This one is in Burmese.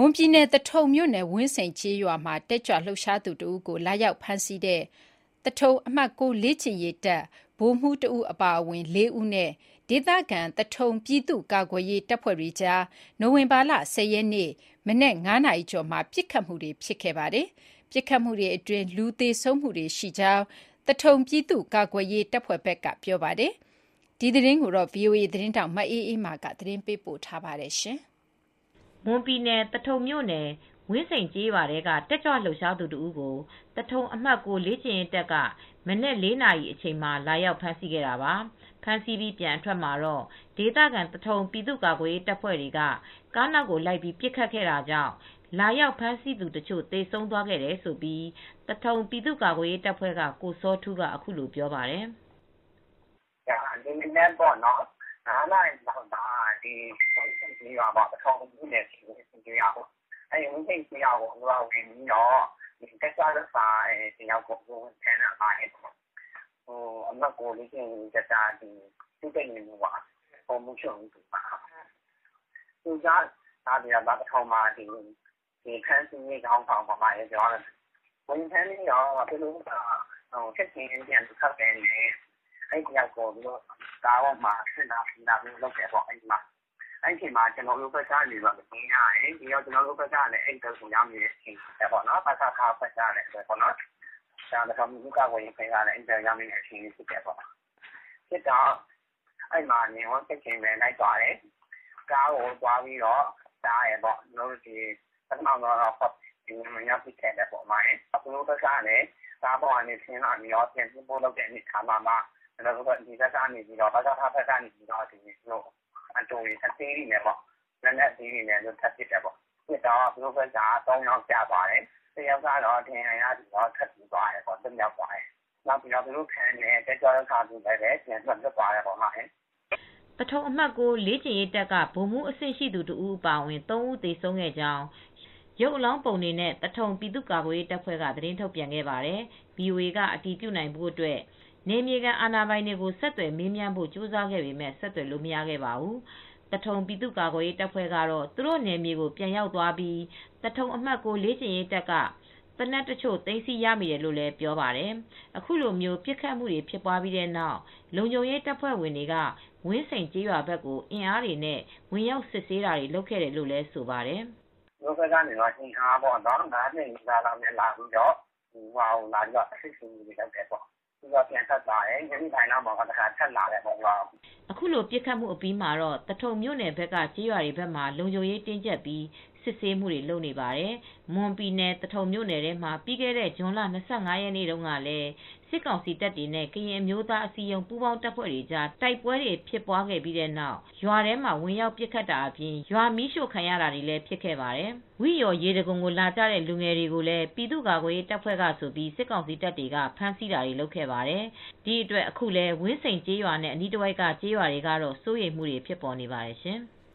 မွန်ပြည်နယ်သထုံမြို့နယ်ဝင်းစိန်ကျေးရွာမှာ တက်ကြွလှုပ်ရှားသူတဦးကို လာရောက်ဖမ်းဆီးတဲ့ သထုံအမှတ် ၉ လေ့ကျင့်ရေးတပ် ဗိုလ်မှူးတဦး အပါအဝင် ၄ ဦးနဲ့ ဒေသခံ သထုံပြည်သူ့ကာကွယ်ရေးတပ်ဖွဲ့တွေကြား နိုဝင်ဘာလ ၁၀ ရက်နေ့ မနက် ၅ နာရီကျော်မှာ ပစ်ခတ်မှုတွေ ဖြစ်ခဲ့ပါတယ်။ပစ်ခတ်မှုတွေအတွင်း လူသေဆုံးမှုတွေရှိကြောင်း သထုံပြည်သူ့ကာကွယ်ရေးတပ်ဖွဲ့ဘက်က ပြောပါတယ်။ဒီသတင်းကို ဗွီအိုအေသတင်းထောက် မအေးအေးမာက သတင်းပေးပို့ထားပါတယ်။ မွန်ပြည်နယ် သထုံမြို့နယ် ဝင်းစိန်ကျေးရွာထဲက တက်ကြွလှုပ်ရှားသူတဦးကို သထုံအမှတ် ၉ လေ့ကျင့်ရေးတပ်က မနက် ၄ နာရီအချိန်မှာ လာရောက်ဖမ်းဆီးခဲ့တာပါ ဖမ်းဆီးပြီး ပြန်အထွက်မှာတော့ ဒေသခံ သထုံပြည်သူ့ကာကွယ်ရေးတပ်ဖွဲ့တွေက ကားနောက်ကိုလိုက်ပြီး ပစ်ခတ်ခဲ့တာကြောင့် လာရောက်ဖမ်းဆီးသူတချို့ သေဆုံးသွားခဲ့တယ်လို့ သထုံပြည်သူ့ကာကွယ်ရေးတပ်ဖွဲ့က ကိုစောထူးက အခုလိုပြောပါတယ်။"ဒီမနက်ပေါ့နော် ၅နာရီလောက်ကဝင်းစိန်ကျေးရွာပေါ့သထုံမြို့နယ်ထဲကဝင်းစိန်ကျေးရွာကိုဝင်ပြီးတက်ကြွလှုပ်ရှားသူတယောက်ကိုဝင်ဖမ်းတာပါတယ်။အမှတ်၉လေ့ကျင့်ရေးတပ်ကဒုတပ်ရင်းမှူးပေါ့ဗိုလ်မှူးချုပ်သူကသထုံမှာဖမ်းဆီးရေးခေါင်းဆောင်ပေါ့ဝင်ဖမ်းပြီးတော့ချက်ချ င်းပြန်လွတ်ပေးတယ်အဲဒီတယောက်ကိုကားပေါ်မှာစစ်တယ်။အဲဒီအချိန်မှာကျနော်တို့ဘက်ကလည်းသတင်းရတယ်ကျနော်တို့ဘက်ကလည်းအဲဒီဘက်ကိုရောက်နေတဲ့အချိန်ပစခဘက်ကလည်းသထုံပြည်သူ့ကာကွယ်ရေးဘက်ကလည်းအဲဒီဘက်ကိုရောက်နေတဲ့အချိန်ဖြစ်တယ်ပေါ့ဖြစ်တော့အဲဒီမှာချက်ချင်းပဲလိုက်သွားတယ်ကားကိုသွားပြီးတားတယ်ပေါ့ပထမတော့ဝင်ရောက်ပစ်ခတ်တယ်ပေါ့သူတို့ဘက်ကလည်းကားပေါ်ကနေဆင်းလာပြီးပြန်ပစ်ဖို့လုပ်တဲ့အနေအထားမှာ မှဒီဘက်ကနေပစခဘက်ကအတိုတွေအသေးတွေနဲ့လက်နက်ကြီးတွေနဲ့ထပ်ပစ်တယ်ပေါ့ပစ်တော့သူတို့ဘက်က၃ယောက်ကျသွားတယ်တယောက်ကတော့ဒဏ်ရာရပြီးလွတ်မြောက်သွားတယ်။နောက်ပြီးသူတို့ဖမ်းတဲ့တက်ကြွလှုပ်ရှားသူလည်းပြန်လွတ်သွားတယ်။"သထုံအမှတ်၉လေ့ကျင့်ရေးတပ်ကဗိုလ်မှူးအဆင့်ရှိသူတဦးအပါအဝင်၃ဦးသေဆုံးခဲ့ကြောင်းရုပ်အလောင်းပုံတွေနဲ့သထုံပြည်သူ့ကာကွယ်ရေးတပ်ဖွဲ့ကသတင်းထုတ်ပြန်ခဲ့ပါတယ်။ VOA ကအတည်ပြုနိုင်ဖို့အတွက် နယ်မြေခံအာဏာပိုင်တွေကို ဆက်သွယ်မေးမြန်းဖို့ကြိုးစားခဲ့ပေမဲ့ဆက်သွယ်လို့ မရခဲ့ပါဘူး။သထုံပြည်သူ့ကာကွယ်ရေးတပ်ဖွဲ့ကတော့ သူတို့နယ်မြေကို ပြန်ရောက်သွားပြီး သထုံအမှတ် ၉ လေ့ကျင့်ရေးတပ်က သေနတ်တချို့ သိမ်းဆည်းရမိတယ်လို့လည်း ပြောပါတယ်။အခုလို ပစ်ခတ်မူတွေ ဖြစ်ပြီးတဲ့နောက် လုံခြုံရေးတပ်ဖွဲ့ဝင်တွေက ဝင်းစိန်ကျေးရွာဘက်ကို အင်အားတွေနဲ့ ဝင်ရောက်စစ်ဆေးတာတွေ လုပ်ခဲ့တယ်လို့လည်း ဆိုပါတယ်။"သူတို့ဘက်ကနေ အင်အား ၅၀ နီးပါးလောက်နဲ့ လာပြီးစစ်ဆေးမူတွေ လုပ်တယ်ပြီး တော့ပြန်ထွက်သွားတယ် ညနေပိုင်းလောက်မှာတော့တခါထပ်လာတယ်ရွာကို"အခုလို ပစ်ခတ်မူအပြီးမှာတော့ သထုံမြို့နယ်ဘက်က ကျေးရွာတွေဘက်မှာ လုံခြုံရေးတင်းကြပ်ပြီးစစ်ဆေးမူတွေ လုပ်နေပါတယ်။မွန်ပြည်နယ် သထုံမြို့နယ်ထဲမှာ ပြီးခဲ့တဲ့ ဇွန်လ ၂၅ ရက်နေ့တုန်းကလည်း စစ်ကောင်စီတပ်တွေနဲ့ ကရင်အမျိုးသားအစည်းအရုံး ပူးပေါင်းတပ်ဖွဲ့တွေကြား တိုက်ပွဲတွေ ဖြစ်ခဲ့ပြီးတဲ့နောက် ရွာထဲမှာ ဝင်ရောက်ပစ်ခတ်တာအပြင် ရွာမီးရှို့ခံရတာတွေလည်း ဖြစ်ခဲ့ပါတယ်။ဝိယော်ရေတံခွန်ကို လာကြတဲ့ လူငယ်တွေကိုလည်း ပြည်သူ့ကာကွယ်ရေးတပ်ဖွဲ့ကဆိုပြီး စစ်ကောင်စီတပ်တွေက ဖမ်းဆီးတာတွေ လုပ်ခဲ့ပါတယ်။ဒီအတွက် အခုလည်း ဝင်းစိန်ကျေးရွာနဲ့ အနီးတဝိုက်က ကျေးရွာတွေကတော့ စိုးရိမ်မူတွေ ဖြစ်ပေါ်နေပါတယ်ရှင်။